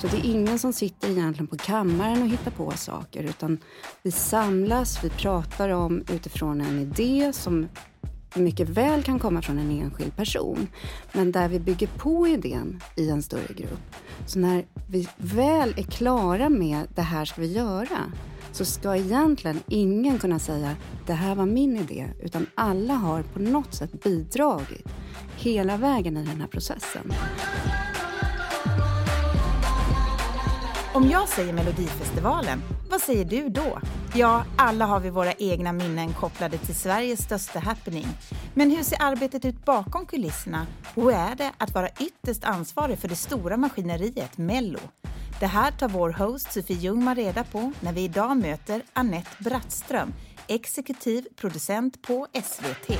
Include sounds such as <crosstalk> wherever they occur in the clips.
Så det är ingen som sitter egentligen på kammaren och hittar på saker utan vi samlas, vi pratar om utifrån en idé som mycket väl kan komma från en enskild person men där vi bygger på idén i en större grupp. Så när vi väl är klara med det här ska vi göra så ska egentligen ingen kunna säga det här var min idé utan alla har på något sätt bidragit hela vägen i den här processen. Om jag säger Melodifestivalen, vad säger du då? Ja, alla har vi våra egna minnen kopplade till Sveriges största happening. Men hur ser arbetet ut bakom kulisserna och hur är det att vara ytterst ansvarig för det stora maskineriet Mello? Det här tar vår host Sofie Ljungman reda på när vi idag möter Annette Brattström, exekutiv producent på SVT.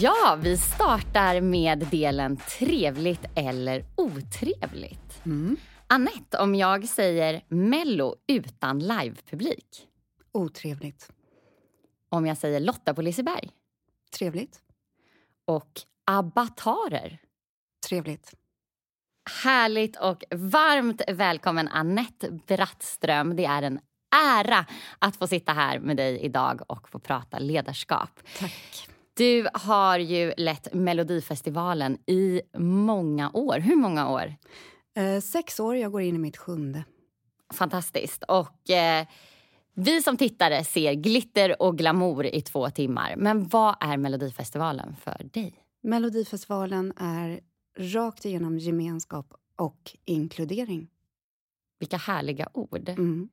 Ja, vi startar med delen trevligt eller otrevligt. Mm. Annette, om jag säger Mello utan livepublik? Otrevligt. Om jag säger Lotta på Liseberg? Trevligt. Och abbatarer? Trevligt. Härligt och varmt välkommen Annette Brattström. Det är en ära att få sitta här med dig idag och få prata ledarskap. Tack. Du har ju lett Melodifestivalen i många år. Hur många år? Eh, sex år. Jag går in i mitt sjunde. Fantastiskt. Och eh, vi som tittare ser glitter och glamour i två timmar. Men vad är Melodifestivalen för dig? Melodifestivalen är rakt igenom gemenskap och inkludering. Vilka härliga ord. Mm.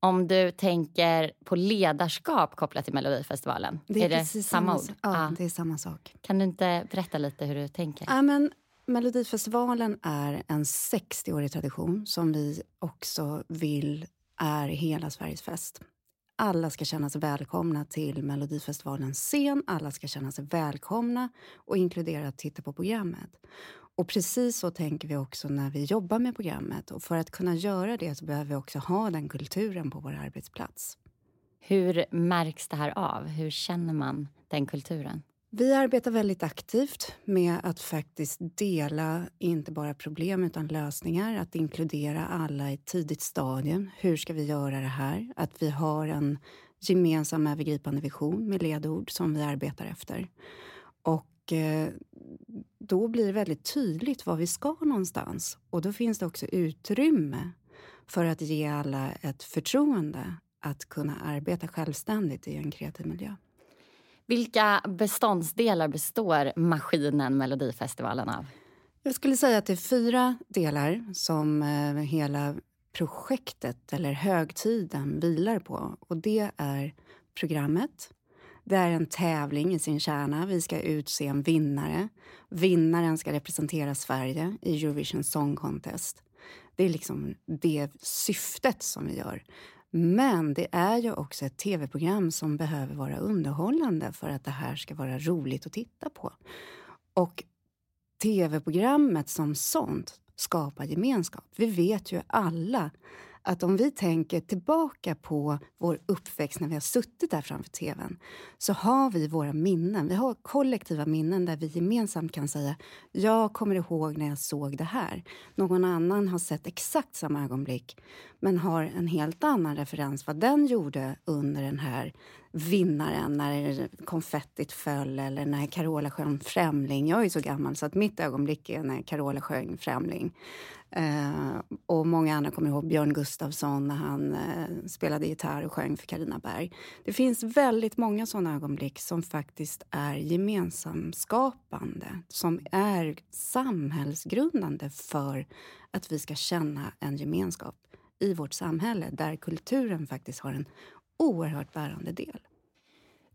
Om du tänker på ledarskap kopplat till Melodifestivalen, det är, är det samma, ord? Ja, ah. det är samma sak. Kan du inte berätta lite hur du tänker? Ja, men Melodifestivalen är en 60-årig tradition som vi också vill är hela Sveriges fest. Alla ska känna sig välkomna till Melodifestivalens scen. Alla ska känna sig välkomna och inkluderade att titta på programmet. Och precis så tänker vi också när vi jobbar med programmet. Och för att kunna göra det så behöver vi också ha den kulturen på vår arbetsplats. Hur märks det här av? Hur känner man den kulturen? Vi arbetar väldigt aktivt med att faktiskt dela inte bara problem utan lösningar. Att inkludera alla i ett tidigt stadium. Hur ska vi göra det här? Att vi har en gemensam övergripande vision med ledord som vi arbetar efter. Och eh, då blir det väldigt tydligt var vi ska någonstans. Och då finns det också utrymme för att ge alla ett förtroende att kunna arbeta självständigt i en kreativ miljö. Vilka beståndsdelar består maskinen Melodifestivalen av? Jag skulle säga att det är fyra delar som eh, hela projektet eller högtiden vilar på. Och Det är programmet. Det är en tävling i sin kärna. Vi ska utse en vinnare. Vinnaren ska representera Sverige i Eurovision Song Contest. Det är liksom det syftet som vi gör. Men det är ju också ett tv-program som behöver vara underhållande för att det här ska vara roligt att titta på. Och tv-programmet som sånt skapar gemenskap. Vi vet ju alla att om vi tänker tillbaka på vår uppväxt när vi har suttit där framför tvn så har vi våra minnen. Vi har kollektiva minnen där vi gemensamt kan säga jag kommer ihåg när jag såg det här. Någon annan har sett exakt samma ögonblick men har en helt annan referens vad den gjorde under den här vinnaren när konfettit föll eller när Carola sjöng Främling. Jag är så gammal så att mitt ögonblick är när Carola sjöng Främling. Eh, och många andra kommer ihåg Björn Gustafsson när han eh, spelade gitarr och sjöng för Carina Berg. Det finns väldigt många såna ögonblick som faktiskt är gemensamskapande, som är samhällsgrundande för att vi ska känna en gemenskap i vårt samhälle där kulturen faktiskt har en oerhört bärande del.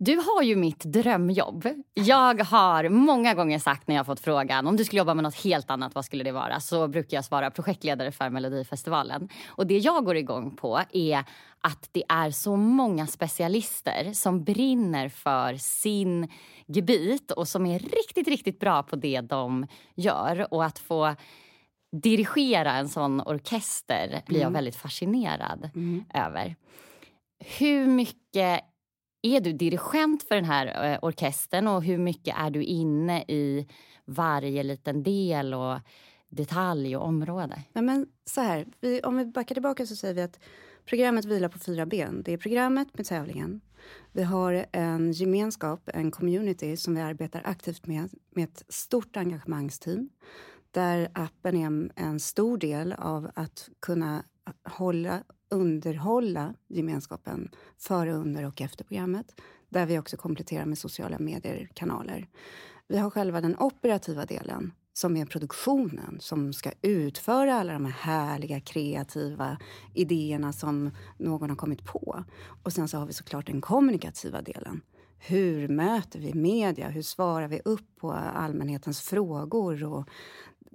Du har ju mitt drömjobb. Jag har många gånger sagt när jag fått frågan om du skulle jobba med något helt annat, vad skulle det vara? Så brukar jag svara projektledare för Melodifestivalen. Och det jag går igång på är att det är så många specialister som brinner för sin gebit och som är riktigt, riktigt bra på det de gör. Och att få dirigera en sån orkester blir jag mm. väldigt fascinerad mm. över. Hur mycket är du dirigent för den här eh, orkestern och hur mycket är du inne i varje liten del och detalj och område? Ja, men så här, vi, om vi backar tillbaka så säger vi att programmet vilar på fyra ben. Det är programmet med tävlingen. Vi har en gemenskap, en community som vi arbetar aktivt med, med ett stort engagemangsteam där appen är en, en stor del av att kunna hålla, underhålla gemenskapen före, under och efter programmet. Där vi också kompletterar med sociala medier-kanaler. Vi har själva den operativa delen som är produktionen som ska utföra alla de här härliga kreativa idéerna som någon har kommit på. Och sen så har vi såklart den kommunikativa delen. Hur möter vi media? Hur svarar vi upp på allmänhetens frågor? Och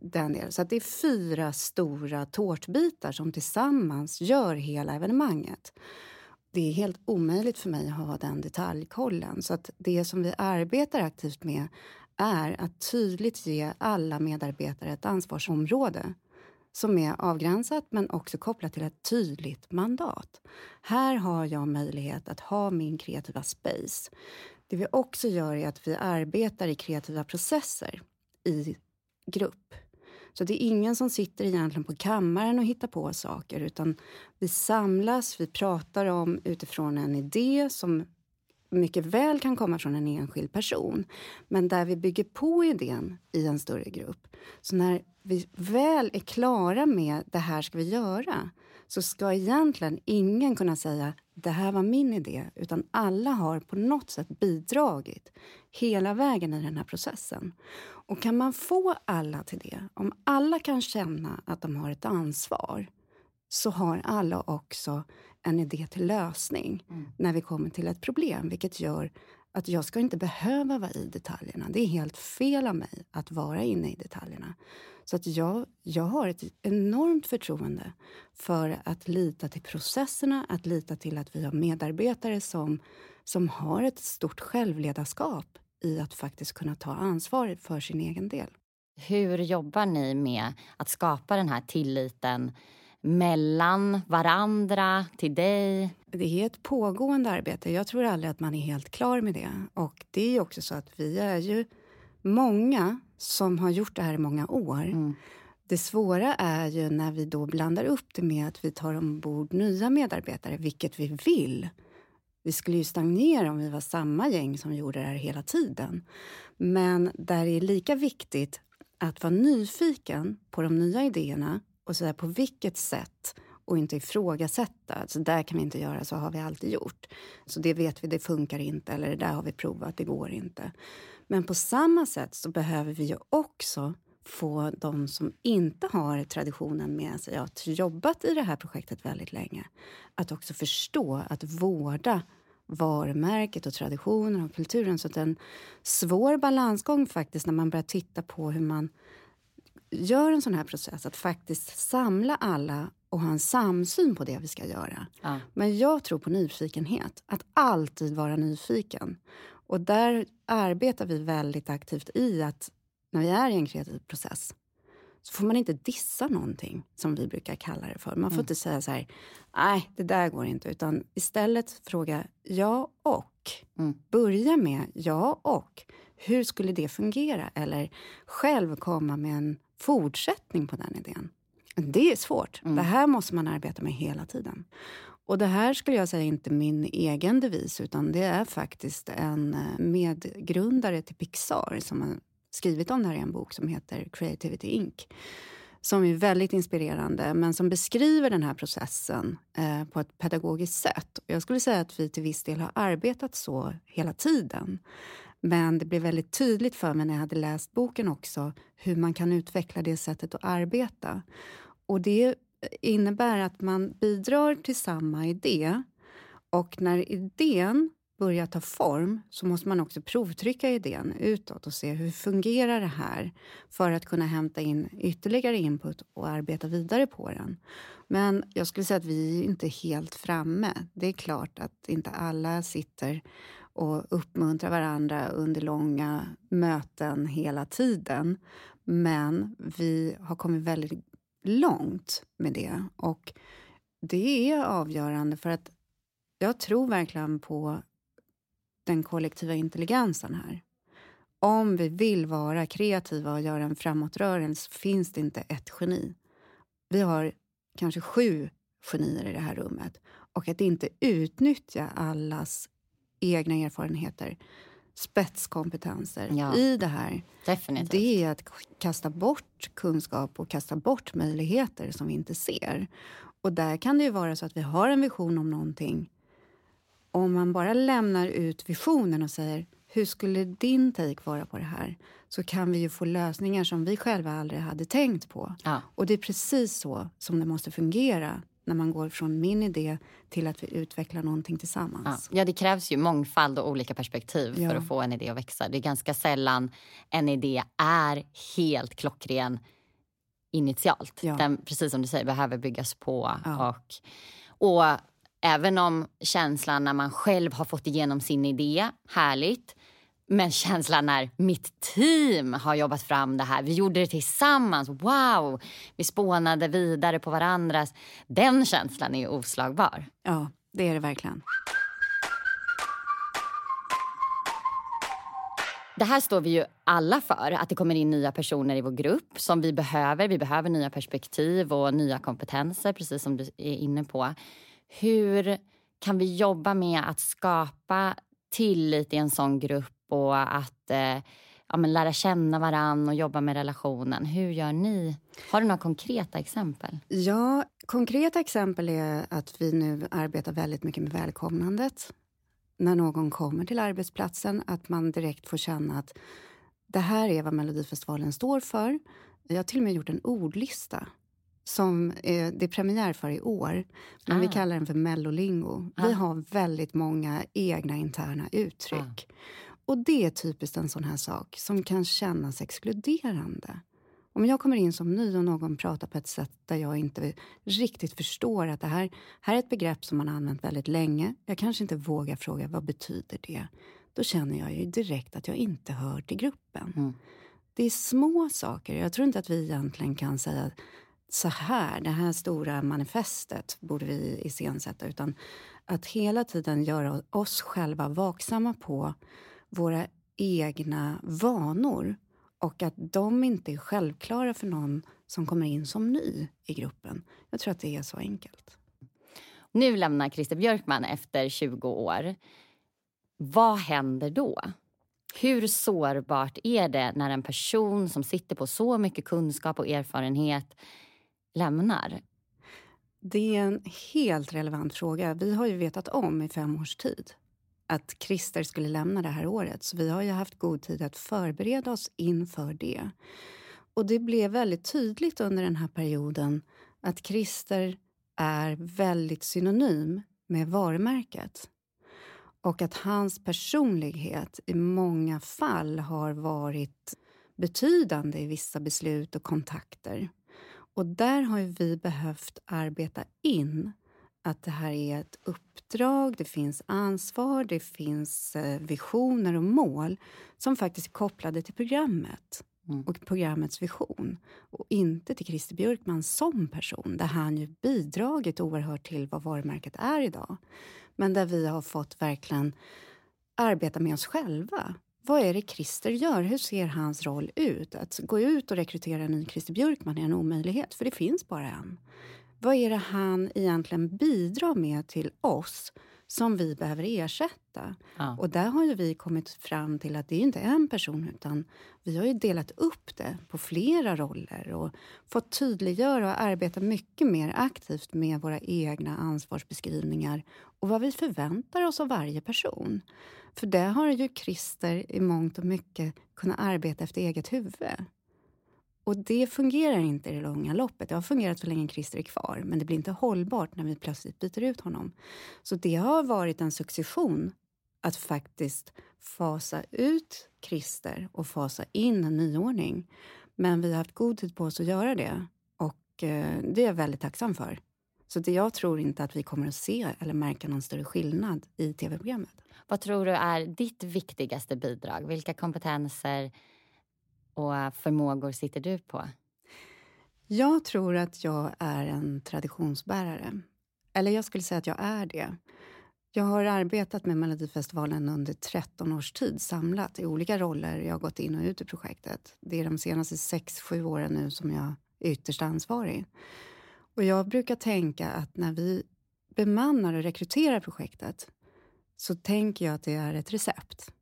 den delen. Så det är fyra stora tårtbitar som tillsammans gör hela evenemanget. Det är helt omöjligt för mig att ha den detaljkollen. Så att det som vi arbetar aktivt med är att tydligt ge alla medarbetare ett ansvarsområde som är avgränsat men också kopplat till ett tydligt mandat. Här har jag möjlighet att ha min kreativa space. Det vi också gör är att vi arbetar i kreativa processer i grupp. Så det är ingen som sitter egentligen på kammaren och hittar på saker utan vi samlas, vi pratar om utifrån en idé som mycket väl kan komma från en enskild person men där vi bygger på idén i en större grupp. Så när vi väl är klara med det här ska vi göra så ska egentligen ingen kunna säga det här var min idé utan alla har på något sätt bidragit hela vägen i den här processen. Och kan man få alla till det, om alla kan känna att de har ett ansvar så har alla också en idé till lösning mm. när vi kommer till ett problem. Vilket gör att jag ska inte behöva vara i detaljerna. Det är helt fel av mig att vara inne i detaljerna. Så att jag, jag har ett enormt förtroende för att lita till processerna, att lita till att vi har medarbetare som, som har ett stort självledarskap i att faktiskt kunna ta ansvar för sin egen del. Hur jobbar ni med att skapa den här tilliten mellan varandra, till dig? Det är ett pågående arbete. Jag tror aldrig att man är helt klar med det. Och det är också så att vi är ju många som har gjort det här i många år. Mm. Det svåra är ju när vi då blandar upp det med att vi tar ombord nya medarbetare, vilket vi vill. Vi skulle ju stagnera om vi var samma gäng som gjorde det här hela tiden. Men där är lika viktigt att vara nyfiken på de nya idéerna och så på vilket sätt och inte ifrågasätta. Så där kan vi inte göra, så har vi alltid gjort. Så det vet vi, det funkar inte. Eller det där har vi provat, det går inte. Men på samma sätt så behöver vi ju också få de som inte har traditionen med sig att jobbat i det här projektet väldigt länge att också förstå att vårda varumärket och traditionen och kulturen. Så det är en svår balansgång faktiskt när man börjar titta på hur man gör en sån här process, att faktiskt samla alla och ha en samsyn på det vi ska göra. Ja. Men jag tror på nyfikenhet, att alltid vara nyfiken. Och där arbetar vi väldigt aktivt i att när vi är i en kreativ process så får man inte dissa någonting, som vi brukar kalla det för. Man får mm. inte säga så här, nej, det där går inte. Utan istället fråga ja och. Mm. Börja med ja och. Hur skulle det fungera? Eller själv komma med en fortsättning på den idén. Det är svårt. Mm. Det här måste man arbeta med hela tiden. Och det här skulle jag säga inte min egen devis utan det är faktiskt en eh, medgrundare till Pixar som har skrivit om det här i en bok som heter Creativity Inc. Som är väldigt inspirerande men som beskriver den här processen eh, på ett pedagogiskt sätt. Jag skulle säga att vi till viss del har arbetat så hela tiden. Men det blev väldigt tydligt för mig när jag hade läst boken också hur man kan utveckla det sättet att arbeta. Och det innebär att man bidrar till samma idé och när idén börjar ta form så måste man också provtrycka idén utåt och se hur fungerar det här för att kunna hämta in ytterligare input och arbeta vidare på den. Men jag skulle säga att vi är inte helt framme. Det är klart att inte alla sitter och uppmuntrar varandra under långa möten hela tiden. Men vi har kommit väldigt långt med det. Och det är avgörande för att jag tror verkligen på den kollektiva intelligensen här. Om vi vill vara kreativa och göra en framåtrörelse finns det inte ett geni. Vi har kanske sju genier i det här rummet. Och att inte utnyttja allas egna erfarenheter, spetskompetenser Ja. i det här Definitivt. det är att kasta bort kunskap och kasta bort möjligheter som vi inte ser. Och där kan det ju vara så att vi har en vision om någonting. Om man bara lämnar ut visionen och säger hur skulle din take vara på det här? Så kan vi ju få lösningar som vi själva aldrig hade tänkt på. Ja. Och det är precis så som det måste fungera när man går från min idé till att vi utvecklar någonting Ja. tillsammans. ja, det krävs ju mångfald och olika perspektiv Ja. för att få en idé att växa. Det är ganska sällan en idé är helt klockren initialt. Ja. Den, precis som du säger, behöver byggas på. Ja. Och, och även om känslan när man själv har fått igenom sin idé, härligt. Men känslan när mitt team har jobbat fram det här, vi gjorde det tillsammans, wow! Vi spånade vidare på varandras. Den känslan är oslagbar. Ja, det är det verkligen. Det här står vi ju alla för, att det kommer in nya personer i vår grupp som vi behöver. Vi behöver nya perspektiv och nya kompetenser, precis som du är inne på. Hur kan vi jobba med att skapa tillit i en sån grupp och att eh, ja, men lära känna varann och jobba med relationen? Hur gör ni? Har du några konkreta exempel? Ja, konkreta exempel är att vi nu arbetar väldigt mycket med välkomnandet. När någon kommer till arbetsplatsen, att man direkt får känna att det här är vad Melodifestivalen står för. Jag har till och med gjort en ordlista som är, det är premiär för i år. Men vi Ah. kallar den för Mellolingo. Vi Ah. har väldigt många egna interna uttryck. Och det är typiskt en sån här sak som kan kännas exkluderande. Om jag kommer in som ny och någon pratar på ett sätt där jag inte riktigt förstår att det här, här är ett begrepp som man har använt väldigt länge. Jag kanske inte vågar fråga vad betyder det? Då känner jag ju direkt att jag inte hör till gruppen. Mm. Det är små saker. Jag tror inte att vi egentligen kan säga så här, det här stora manifestet borde vi iscensätta. Utan att hela tiden göra oss själva vaksamma på våra egna vanor och att de inte är självklara för någon som kommer in som ny i gruppen. Jag tror att det är så enkelt. Nu lämnar Christer Björkman efter 20 år. Vad händer då? Hur sårbart är det när en person som sitter på så mycket kunskap och erfarenhet lämnar? Det är en helt relevant fråga. Vi har ju vetat om i fem års tid att Christer skulle lämna det här året. Så vi har ju haft god tid att förbereda oss inför det. Och det blev väldigt tydligt under den här perioden att Christer är väldigt synonym med varumärket. Och att hans personlighet i många fall har varit betydande i vissa beslut och kontakter. Och där har ju vi behövt arbeta in att det här är ett uppdrag, det finns ansvar, det finns eh, visioner och mål som faktiskt är kopplade till programmet Mm. och programmets vision och inte till Christer Björkman som person där han ju bidragit oerhört till vad varumärket är idag. Men där vi har fått verkligen arbeta med oss själva. Vad är det Christer gör? Hur ser hans roll ut? Att gå ut och rekrytera en ny Christer Björkman är en omöjlighet, för det finns bara en. Vad är det han egentligen bidrar med till oss som vi behöver ersätta? Ja. Och där har ju vi kommit fram till att det är inte en person utan vi har ju delat upp det på flera roller och fått tydliggöra och arbeta mycket mer aktivt med våra egna ansvarsbeskrivningar och vad vi förväntar oss av varje person. För där har ju Christer i mångt och mycket kunnat arbeta efter eget huvud. Och det fungerar inte i det långa loppet. Det har fungerat så länge Christer är kvar, men det blir inte hållbart när vi plötsligt byter ut honom. Så det har varit en succession att faktiskt fasa ut Christer och fasa in en nyordning. Men vi har haft god tid på oss att göra det och eh, det är jag väldigt tacksam för. Så det, jag tror inte att vi kommer att se eller märka någon större skillnad i tv-programmet. Vad tror du är ditt viktigaste bidrag? Vilka kompetenser och eh, förmågor sitter du på? Jag tror att jag är en traditionsbärare. Eller jag skulle säga att jag är det. Jag har arbetat med Melodifestivalen under 13 års tid samlat i olika roller. Jag har gått in och ut i projektet. Det är de senaste 6-7 åren nu som jag är ytterst ansvarig. Och jag brukar tänka att när vi bemannar och rekryterar projektet så tänker jag att det är ett recept.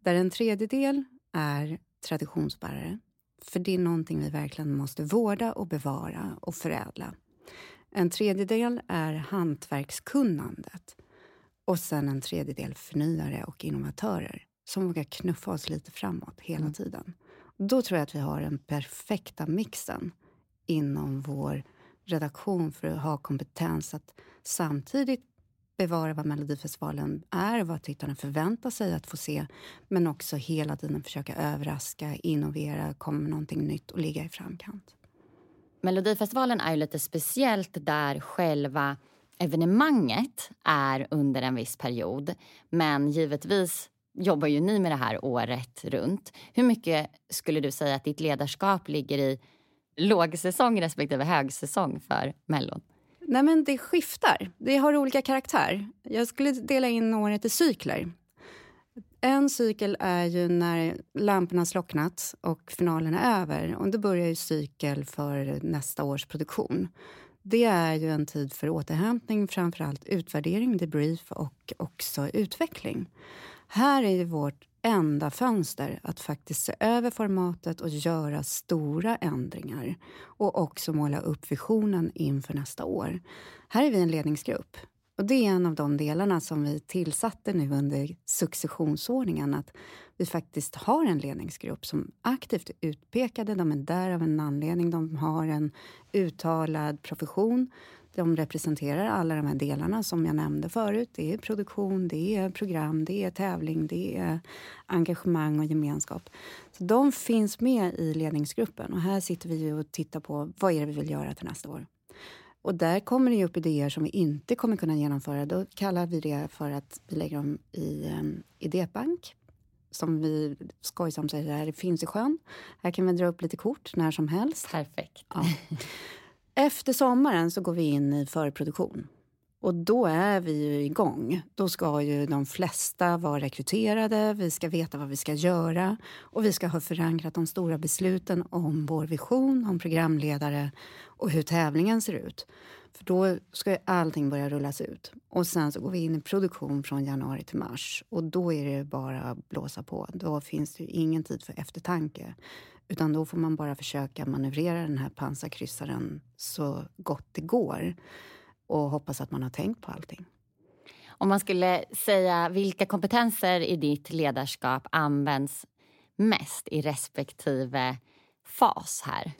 Där en tredjedel är traditionsbärare. För det är någonting vi verkligen måste vårda och bevara och förädla. En tredjedel är hantverkskunnandet och sen en tredjedel förnyare och innovatörer som vågar knuffa oss lite framåt hela mm. tiden. Då tror jag att vi har den perfekta mixen inom vår redaktion för att ha kompetens att samtidigt bevara vad Melodifestivalen är och vad tittarna förväntar sig att få se men också hela tiden försöka överraska, innovera, komma med någonting nytt och ligga i framkant. Melodifestivalen är ju lite speciellt där själva evenemanget är under en viss period. Men givetvis jobbar ju ni med det här året runt. Hur mycket skulle du säga att ditt ledarskap ligger i lågsäsong respektive högsäsong för Mellon? Nej, men det skiftar. Det har olika karaktär. Jag skulle dela in året i cykler. En cykel är ju när lamporna slocknat och finalen är över. Och Då börjar ju cykel för nästa års produktion. Det är ju en tid för återhämtning, framförallt utvärdering, debrief och också utveckling. Här är ju vårt enda fönster att faktiskt se över formatet och göra stora ändringar och också måla upp visionen inför nästa år. Här är vi en ledningsgrupp. Och Det är en av de delarna som vi tillsatte nu under successionsordningen. Att vi faktiskt har en ledningsgrupp som aktivt är utpekade. De är där av en anledning. De har en uttalad profession de representerar alla de här delarna som jag nämnde förut. Det är produktion, det är program, det är tävling, det är engagemang och gemenskap. Så de finns med i ledningsgruppen och här sitter vi och tittar på vad är det vi vill göra till nästa år. Och där kommer det upp idéer som vi inte kommer kunna genomföra. Då kallar vi det för att vi lägger dem i en idébank som vi skojsamt säger här, finns i sjön. Här kan vi dra upp lite kort när som helst. Perfekt. Ja. Efter sommaren så går vi in i förproduktion. Och då är vi ju igång. Då ska ju de flesta vara rekryterade, vi ska veta vad vi ska göra och vi ska ha förankrat de stora besluten om vår vision, om programledare och hur tävlingen ser ut. För då ska allting börja rullas ut. Och sen så går vi in i produktion från januari till mars och då är det bara att blåsa på. Då finns det ingen tid för eftertanke. Utan då får man bara försöka manövrera den här pansarkryssaren så gott det går och hoppas att man har tänkt på allting. Om man skulle säga vilka kompetenser i ditt ledarskap används mest i respektive fas här?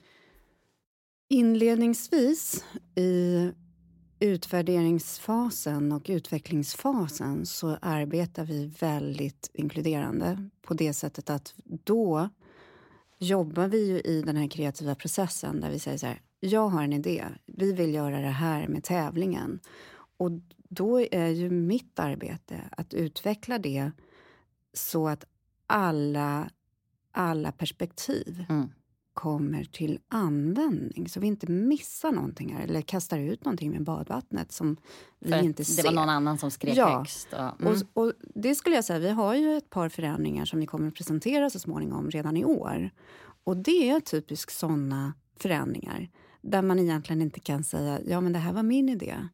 Inledningsvis i utvärderingsfasen och utvecklingsfasen så arbetar vi väldigt inkluderande på det sättet att då jobbar vi ju i den här kreativa processen där vi säger så här, jag har en idé, vi vill göra det här med tävlingen. Och då är ju mitt arbete att utveckla det så att alla, alla perspektiv mm kommer till användning så vi inte missar någonting här eller kastar ut någonting med badvattnet som vi För inte ser. Det var någon annan som skrek ja. högst. Och, mm. och, och, det skulle jag säga, vi har ju ett par förändringar som vi kommer att presentera så småningom redan i år. Och det är typiskt såna förändringar där man egentligen inte kan säga ja men det här var min idé.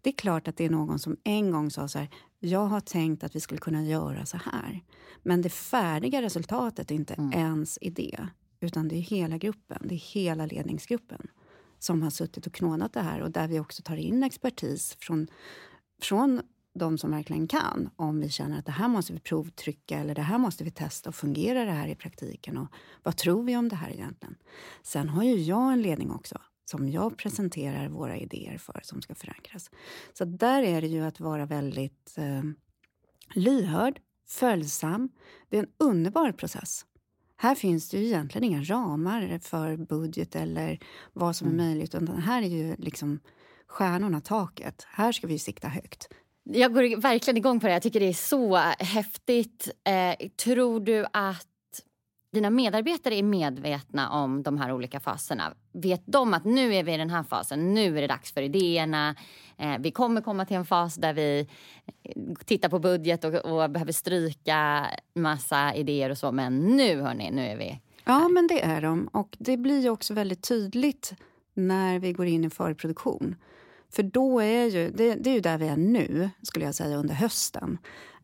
Det är klart att det är någon som en gång sa så här, jag har tänkt att vi skulle kunna göra så här. Men det färdiga resultatet är inte mm. ens idé. Utan det är hela gruppen, det är hela ledningsgruppen som har suttit och knådat det här och där vi också tar in expertis från, från de som verkligen kan om vi känner att det här måste vi provtrycka eller det här måste vi testa och fungerar det här i praktiken och vad tror vi om det här egentligen? Sen har ju jag en ledning också som jag presenterar våra idéer för som ska förankras. Så där är det ju att vara väldigt eh, lyhörd, följsam. Det är en underbar process. Här finns det ju egentligen inga ramar för budget eller vad som är mm. möjligt. Utan här är ju liksom stjärnorna taket. Här ska vi sikta högt. Jag går verkligen igång på det. Jag tycker det är så häftigt. Eh, tror du att dina medarbetare är medvetna om de här olika faserna? Vet de att nu är vi i den här fasen, nu är det dags för idéerna. Eh, vi kommer komma till en fas där vi eh, tittar på budget och, och behöver stryka massa idéer och så. Men nu hörni, nu är vi Ja, men det är de. Och det blir också väldigt tydligt när vi går in i förproduktion. För då är ju, det, det är ju där vi är nu, skulle jag säga, under hösten.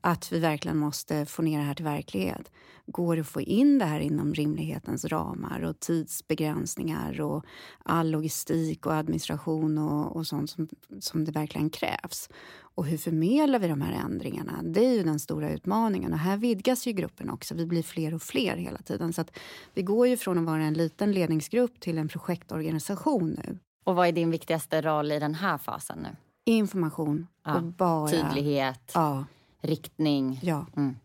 Att vi verkligen måste få ner det här till verklighet. Går det att få in det här inom rimlighetens ramar och tidsbegränsningar och all logistik och administration och, och sånt som, som det verkligen krävs? Och hur förmedlar vi de här ändringarna? Det är ju den stora utmaningen. Och här vidgas ju gruppen också. Vi blir fler och fler hela tiden. Så att vi går ju från att vara en liten ledningsgrupp till en projektorganisation nu. Och vad är din viktigaste roll i den här fasen nu? Information Ja, och bara... Tydlighet, Ja, riktning. ja. Mm.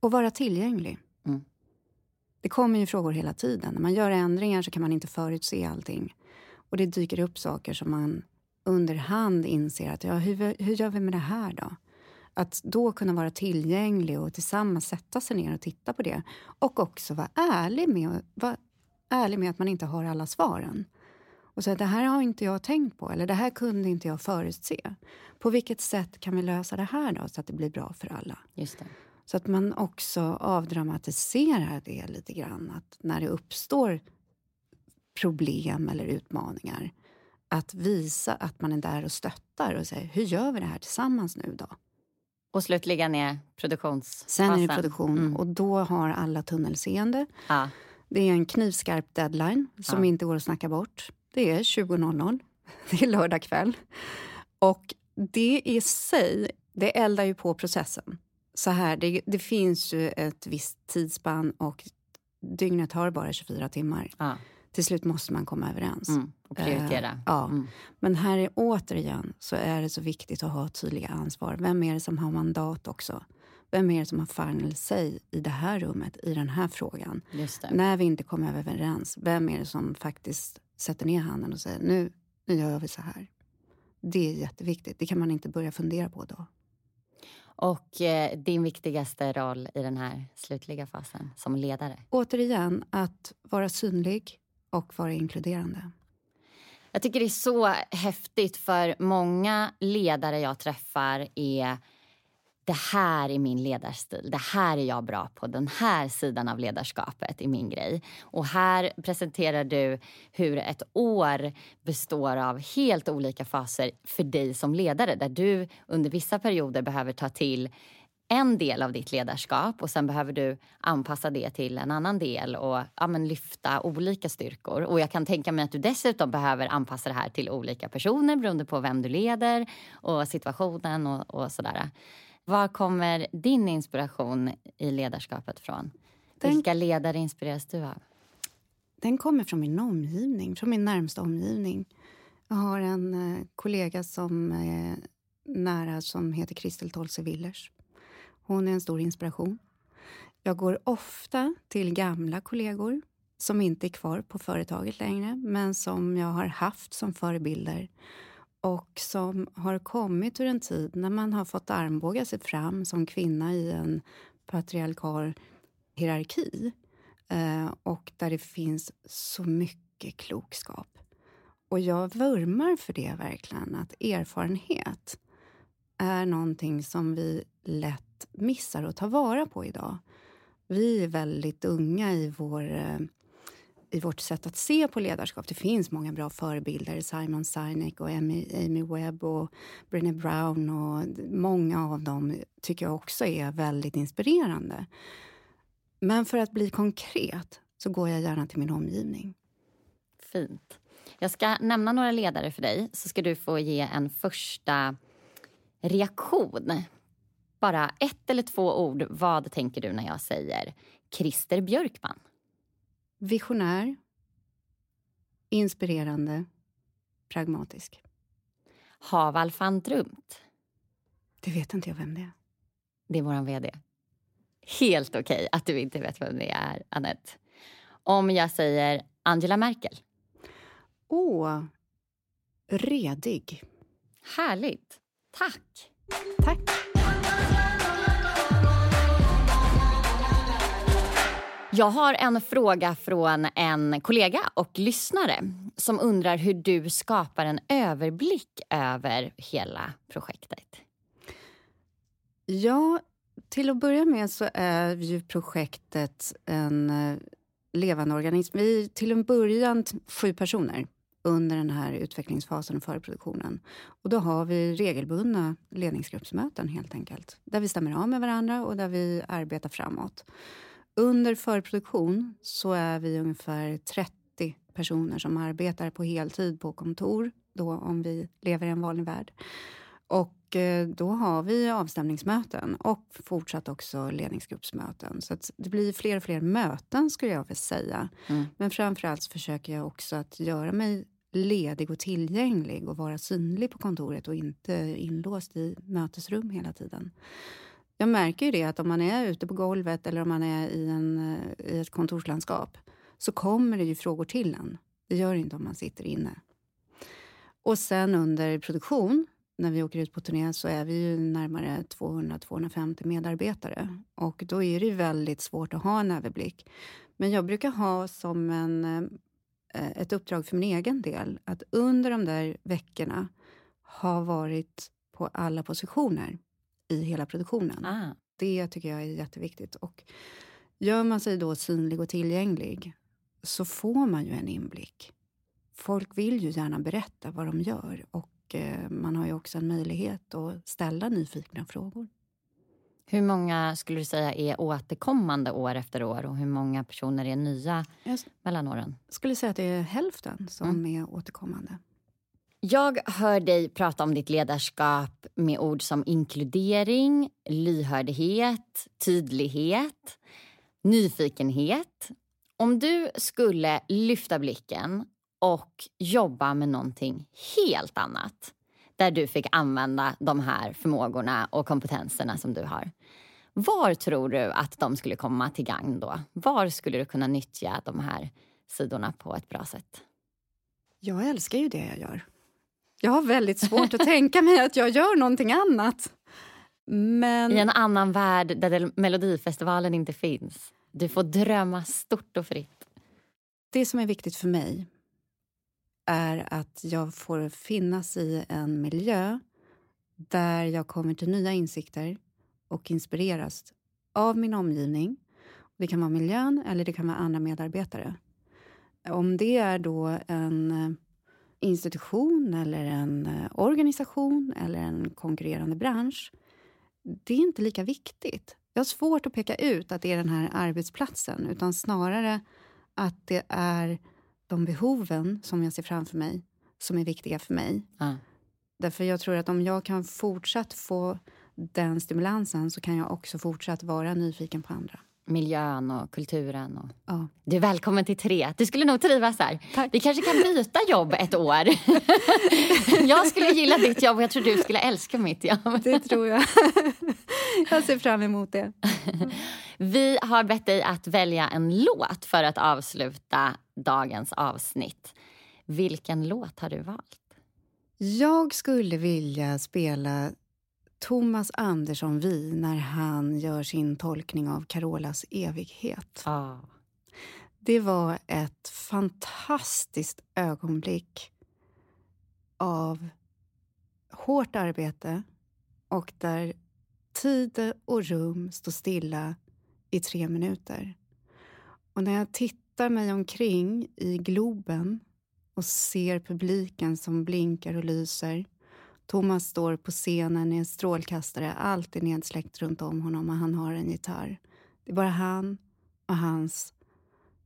Och vara tillgänglig. Mm. Det kommer ju frågor hela tiden. När man gör ändringar så kan man inte förutse allting. Och det dyker upp saker som man under hand inser att ja, hur, hur gör vi med det här då? Att då kunna vara tillgänglig och tillsammans sätta sig ner och titta på det. Och också vara ärlig med, vara ärlig med att man inte har alla svaren. Och säga det här har inte jag tänkt på eller det här kunde inte jag förutse. På vilket sätt kan vi lösa det här då så att det blir bra för alla? Just det. Så att man också avdramatiserar det lite grann. Att när det uppstår problem eller utmaningar att visa att man är där och stöttar och säger hur gör vi det här tillsammans nu då? Och slutligen är produktionsfasen. Sen är det produktion Mm. och då har alla tunnelseende. Ja. Det är en knivskarp deadline som Ja. inte går att snacka bort. Det är 20.00. <laughs> Det är lördag kväll. Och det i sig, det eldar ju på processen. Så här, det, det finns ju ett visst tidsspann och dygnet har bara 24 timmar. Ja. Till slut måste man komma överens. Mm. Och prioritera. Eh, ja. Mm. Men här är återigen så är det så viktigt att ha tydliga ansvar. Vem är det som har mandat också? Vem är det som har final say i det här rummet, i den här frågan? När vi inte kommer överens, vem är det som faktiskt sätter ner handen och säger nu, nu gör vi så här? Det är jätteviktigt. Det kan man inte börja fundera på då. Och eh, din viktigaste roll i den här slutliga fasen som ledare? Återigen, att vara synlig och vara inkluderande. Jag tycker det är så häftigt för många ledare jag träffar är det här är min ledarstil, det här är jag bra på, den här sidan av ledarskapet är min grej. Och här presenterar du hur ett år består av helt olika faser för dig som ledare där du under vissa perioder behöver ta till en del av ditt ledarskap och sen behöver du anpassa det till en annan del och ja, men lyfta olika styrkor. Och jag kan tänka mig att du dessutom behöver anpassa det här till olika personer beroende på vem du leder och situationen och, och sådär. Var kommer din inspiration i ledarskapet från? Den- Vilka ledare inspireras du av? Den kommer från min omgivning, från min närmsta omgivning. Jag har en eh, kollega som är nära som heter Kristel Tolse Willers. Hon är en stor inspiration. Jag går ofta till gamla kollegor som inte är kvar på företaget längre men som jag har haft som förebilder och som har kommit ur en tid när man har fått armbåga sig fram som kvinna i en patriarkal hierarki eh, och där det finns så mycket klokskap. Och jag vurmar för det verkligen, att erfarenhet är någonting som vi lätt missar att ta vara på idag. Vi är väldigt unga i, vår, eh, i vårt sätt att se på ledarskap. Det finns många bra förebilder. Simon Sinek och Amy, Amy Webb och Brené Brown. Och många av dem tycker jag också är väldigt inspirerande. Men för att bli konkret så går jag gärna till min omgivning. Fint. Jag ska nämna några ledare för dig så ska du få ge en första reaktion. Bara ett eller två ord. Vad tänker du när jag säger Christer Björkman? Visionär, inspirerande, pragmatisk. Haval van Drumt. Det vet inte jag vem det är. Det är vår vd. Helt okej att du inte vet vem det är, Anette. Om jag säger Angela Merkel. Åh, redig. Härligt. Tack. Tack. Jag har en fråga från en kollega och lyssnare som undrar hur du skapar en överblick över hela projektet. Ja, till att börja med så är ju projektet en eh, levande organism. Vi är till en början sju personer under den här utvecklingsfasen och förproduktionen. Och då har vi regelbundna ledningsgruppsmöten helt enkelt. Där vi stämmer av med varandra och där vi arbetar framåt. Under förproduktion så är vi ungefär 30 personer som arbetar på heltid på kontor, då om vi lever i en vanlig värld. Och eh, då har vi avstämningsmöten och fortsatt också ledningsgruppsmöten. Så det blir fler och fler möten skulle jag vilja säga. Mm. Men framförallt försöker jag också att göra mig ledig och tillgänglig och vara synlig på kontoret och inte inlåst i mötesrum hela tiden. Jag märker ju det att om man är ute på golvet eller om man är i, en, eh, i ett kontorslandskap så kommer det ju frågor till en. Det gör det inte om man sitter inne. Och sen under produktion, när vi åker ut på turné, så är vi ju närmare 200-250 medarbetare. Och då är det ju väldigt svårt att ha en överblick. Men jag brukar ha som en, eh, ett uppdrag för min egen del att under de där veckorna ha varit på alla positioner i hela produktionen. Ah. Det tycker jag är jätteviktigt. Och gör man sig då synlig och tillgänglig så får man ju en inblick. Folk vill ju gärna berätta vad de gör och eh, man har ju också en möjlighet att ställa nyfikna frågor. Hur många skulle du säga är återkommande år efter år och hur många personer är nya mellan åren? Jag skulle säga att det är hälften som mm. är återkommande. Jag hör dig prata om ditt ledarskap med ord som inkludering, lyhördhet, tydlighet, nyfikenhet. Om du skulle lyfta blicken och jobba med någonting helt annat där du fick använda de här förmågorna och kompetenserna som du har. Var tror du att de skulle komma till gagn då? Var skulle du kunna nyttja de här sidorna på ett bra sätt? Jag älskar ju det jag gör. Jag har väldigt svårt att tänka mig att jag gör någonting annat. Men... I en annan värld där Melodifestivalen inte finns. Du får drömma stort och fritt. Det som är viktigt för mig är att jag får finnas i en miljö där jag kommer till nya insikter och inspireras av min omgivning. Det kan vara miljön eller det kan vara andra medarbetare. Om det är då en institution eller en eh, organisation eller en konkurrerande bransch, det är inte lika viktigt. Jag har svårt att peka ut att det är den här arbetsplatsen utan snarare att det är de behoven som jag ser framför mig som är viktiga för mig. Mm. Därför jag tror att om jag kan fortsatt få den stimulansen så kan jag också fortsatt vara nyfiken på andra miljön och kulturen. Och... Ja. Du är välkommen till tre. Du skulle nog trivas här. Tack. Vi kanske kan byta jobb ett <laughs> år. <laughs> jag skulle gilla ditt jobb och jag tror du skulle älska mitt jobb. Det tror jag. <laughs> jag ser fram emot det. Vi har bett dig att välja en låt för att avsluta dagens avsnitt. Vilken låt har du valt? Jag skulle vilja spela Thomas Andersson Vi när han gör sin tolkning av Carolas evighet. Ah. Det var ett fantastiskt ögonblick av hårt arbete och där tid och rum står stilla i tre minuter. Och när jag tittar mig omkring i Globen och ser publiken som blinkar och lyser Thomas står på scenen i en strålkastare, allt är nedsläckt runt om honom och han har en gitarr. Det är bara han och hans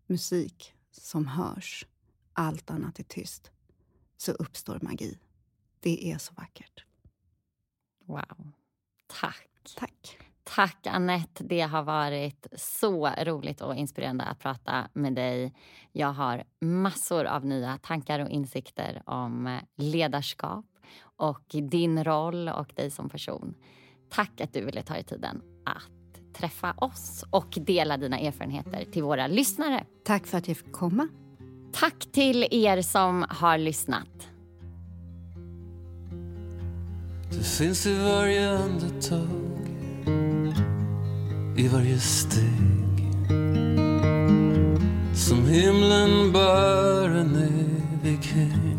musik som hörs. Allt annat är tyst. Så uppstår magi. Det är så vackert. Wow. Tack. Tack. Tack, Annette. Det har varit så roligt och inspirerande att prata med dig. Jag har massor av nya tankar och insikter om ledarskap och din roll och dig som person. Tack att du ville ta dig tiden att träffa oss och dela dina erfarenheter till våra lyssnare. Tack för att jag fick komma. Tack till er som har lyssnat. Du finns i varje andetag, i varje steg som himlen bär en evighet.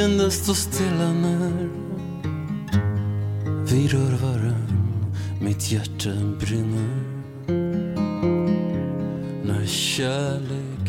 Tiden den står stilla när vi rör varann, mitt hjärta brinner när kärlek